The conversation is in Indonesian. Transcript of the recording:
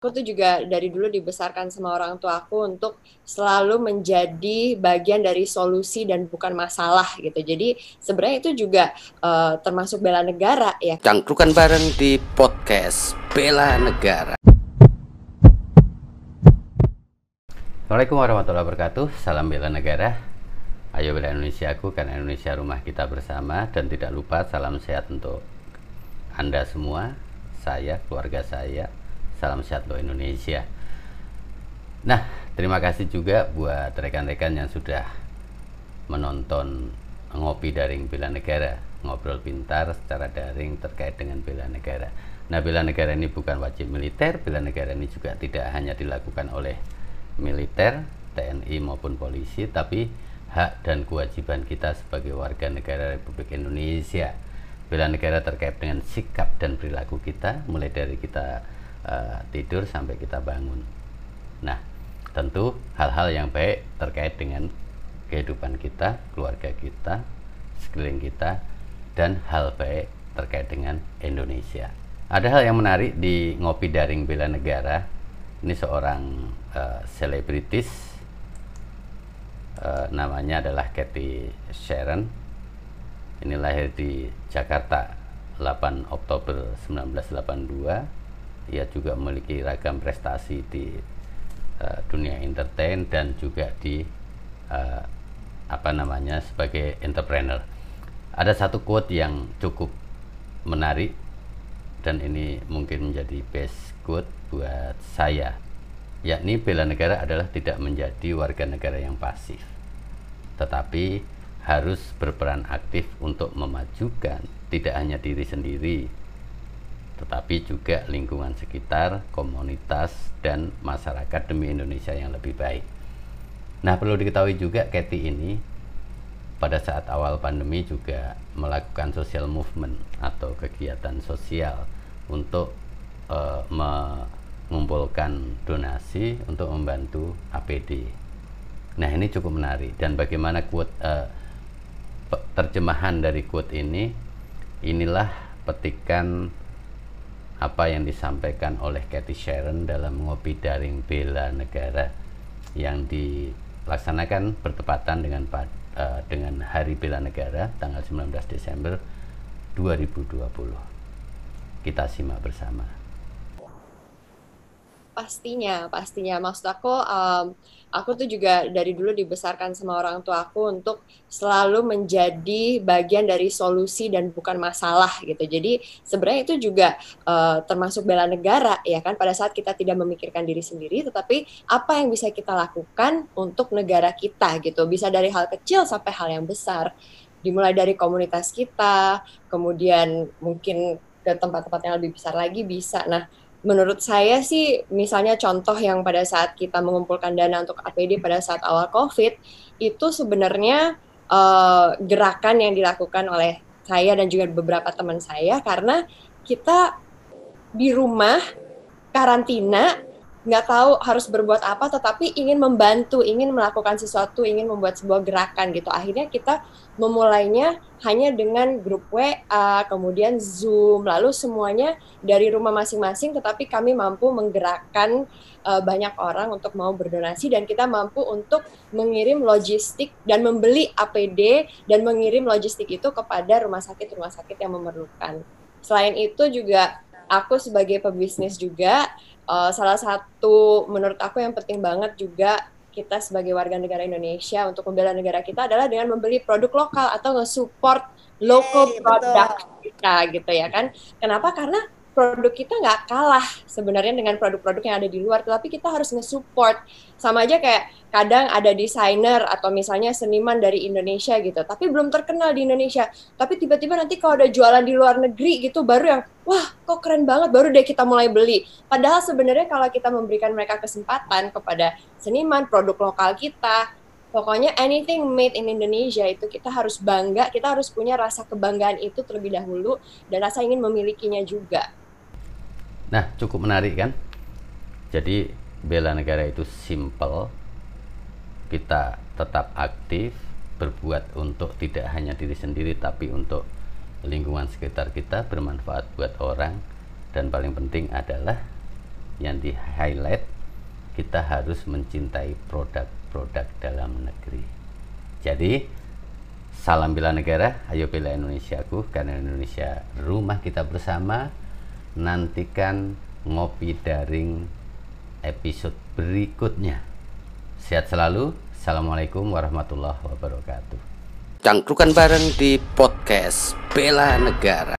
aku tuh juga dari dulu dibesarkan sama orang tua aku untuk selalu menjadi bagian dari solusi dan bukan masalah gitu. Jadi sebenarnya itu juga uh, termasuk bela negara ya. Cangkrukan bareng di podcast Bela Negara. Assalamualaikum warahmatullahi wabarakatuh. Salam bela negara. Ayo bela Indonesia aku karena Indonesia rumah kita bersama dan tidak lupa salam sehat untuk Anda semua, saya, keluarga saya, Salam sehat lo Indonesia. Nah, terima kasih juga buat rekan-rekan yang sudah menonton ngopi daring bela negara, ngobrol pintar secara daring terkait dengan bela negara. Nah, bela negara ini bukan wajib militer, bela negara ini juga tidak hanya dilakukan oleh militer, TNI maupun polisi, tapi hak dan kewajiban kita sebagai warga negara Republik Indonesia. Bela negara terkait dengan sikap dan perilaku kita, mulai dari kita uh, tidur sampai kita bangun. Nah, tentu hal-hal yang baik terkait dengan kehidupan kita, keluarga kita, sekeliling kita, dan hal baik terkait dengan Indonesia. Ada hal yang menarik di ngopi daring bela negara. Ini seorang uh, selebritis, uh, namanya adalah Cathy Sharon. Ini lahir di Jakarta 8 Oktober 1982 ia juga memiliki ragam prestasi di uh, dunia entertain dan juga di uh, apa namanya sebagai entrepreneur. Ada satu quote yang cukup menarik dan ini mungkin menjadi best quote buat saya yakni bela negara adalah tidak menjadi warga negara yang pasif tetapi harus berperan aktif untuk memajukan tidak hanya diri sendiri tetapi juga lingkungan sekitar, komunitas, dan masyarakat demi Indonesia yang lebih baik. Nah, perlu diketahui juga Kathy ini pada saat awal pandemi juga melakukan social movement atau kegiatan sosial untuk uh, mengumpulkan donasi untuk membantu APD. Nah, ini cukup menarik dan bagaimana quote uh, terjemahan dari quote ini inilah petikan apa yang disampaikan oleh Cathy Sharon dalam ngopi daring bela negara yang dilaksanakan bertepatan dengan uh, dengan Hari Bela Negara tanggal 19 Desember 2020. Kita simak bersama pastinya pastinya. Maksud aku um, aku tuh juga dari dulu dibesarkan sama orang tua aku untuk selalu menjadi bagian dari solusi dan bukan masalah gitu. Jadi sebenarnya itu juga uh, termasuk bela negara ya kan? Pada saat kita tidak memikirkan diri sendiri tetapi apa yang bisa kita lakukan untuk negara kita gitu. Bisa dari hal kecil sampai hal yang besar. Dimulai dari komunitas kita kemudian mungkin ke tempat-tempat yang lebih besar lagi bisa. Nah menurut saya sih misalnya contoh yang pada saat kita mengumpulkan dana untuk APD pada saat awal COVID itu sebenarnya uh, gerakan yang dilakukan oleh saya dan juga beberapa teman saya karena kita di rumah karantina nggak tahu harus berbuat apa tetapi ingin membantu ingin melakukan sesuatu ingin membuat sebuah gerakan gitu. Akhirnya kita memulainya hanya dengan grup WA kemudian Zoom. Lalu semuanya dari rumah masing-masing tetapi kami mampu menggerakkan uh, banyak orang untuk mau berdonasi dan kita mampu untuk mengirim logistik dan membeli APD dan mengirim logistik itu kepada rumah sakit rumah sakit yang memerlukan. Selain itu juga aku sebagai pebisnis juga uh, salah satu menurut aku yang penting banget juga kita sebagai warga negara Indonesia untuk membela negara kita adalah dengan membeli produk lokal atau nge-support local hey, product kita gitu ya kan. Kenapa? Karena produk kita nggak kalah sebenarnya dengan produk-produk yang ada di luar, tetapi kita harus nge-support. Sama aja kayak kadang ada desainer atau misalnya seniman dari Indonesia gitu, tapi belum terkenal di Indonesia. Tapi tiba-tiba nanti kalau ada jualan di luar negeri gitu, baru yang, wah kok keren banget, baru deh kita mulai beli. Padahal sebenarnya kalau kita memberikan mereka kesempatan kepada seniman, produk lokal kita, pokoknya anything made in Indonesia itu kita harus bangga, kita harus punya rasa kebanggaan itu terlebih dahulu dan rasa ingin memilikinya juga. Nah, cukup menarik kan? Jadi bela negara itu simple. Kita tetap aktif, berbuat untuk tidak hanya diri sendiri tapi untuk lingkungan sekitar kita bermanfaat buat orang dan paling penting adalah yang di highlight kita harus mencintai produk-produk dalam negeri. Jadi salam bela negara, ayo bela Indonesiaku karena Indonesia rumah kita bersama. Nantikan ngopi daring episode berikutnya. Sehat selalu. Assalamualaikum warahmatullahi wabarakatuh. Cangkrukan bareng di podcast Bela Negara.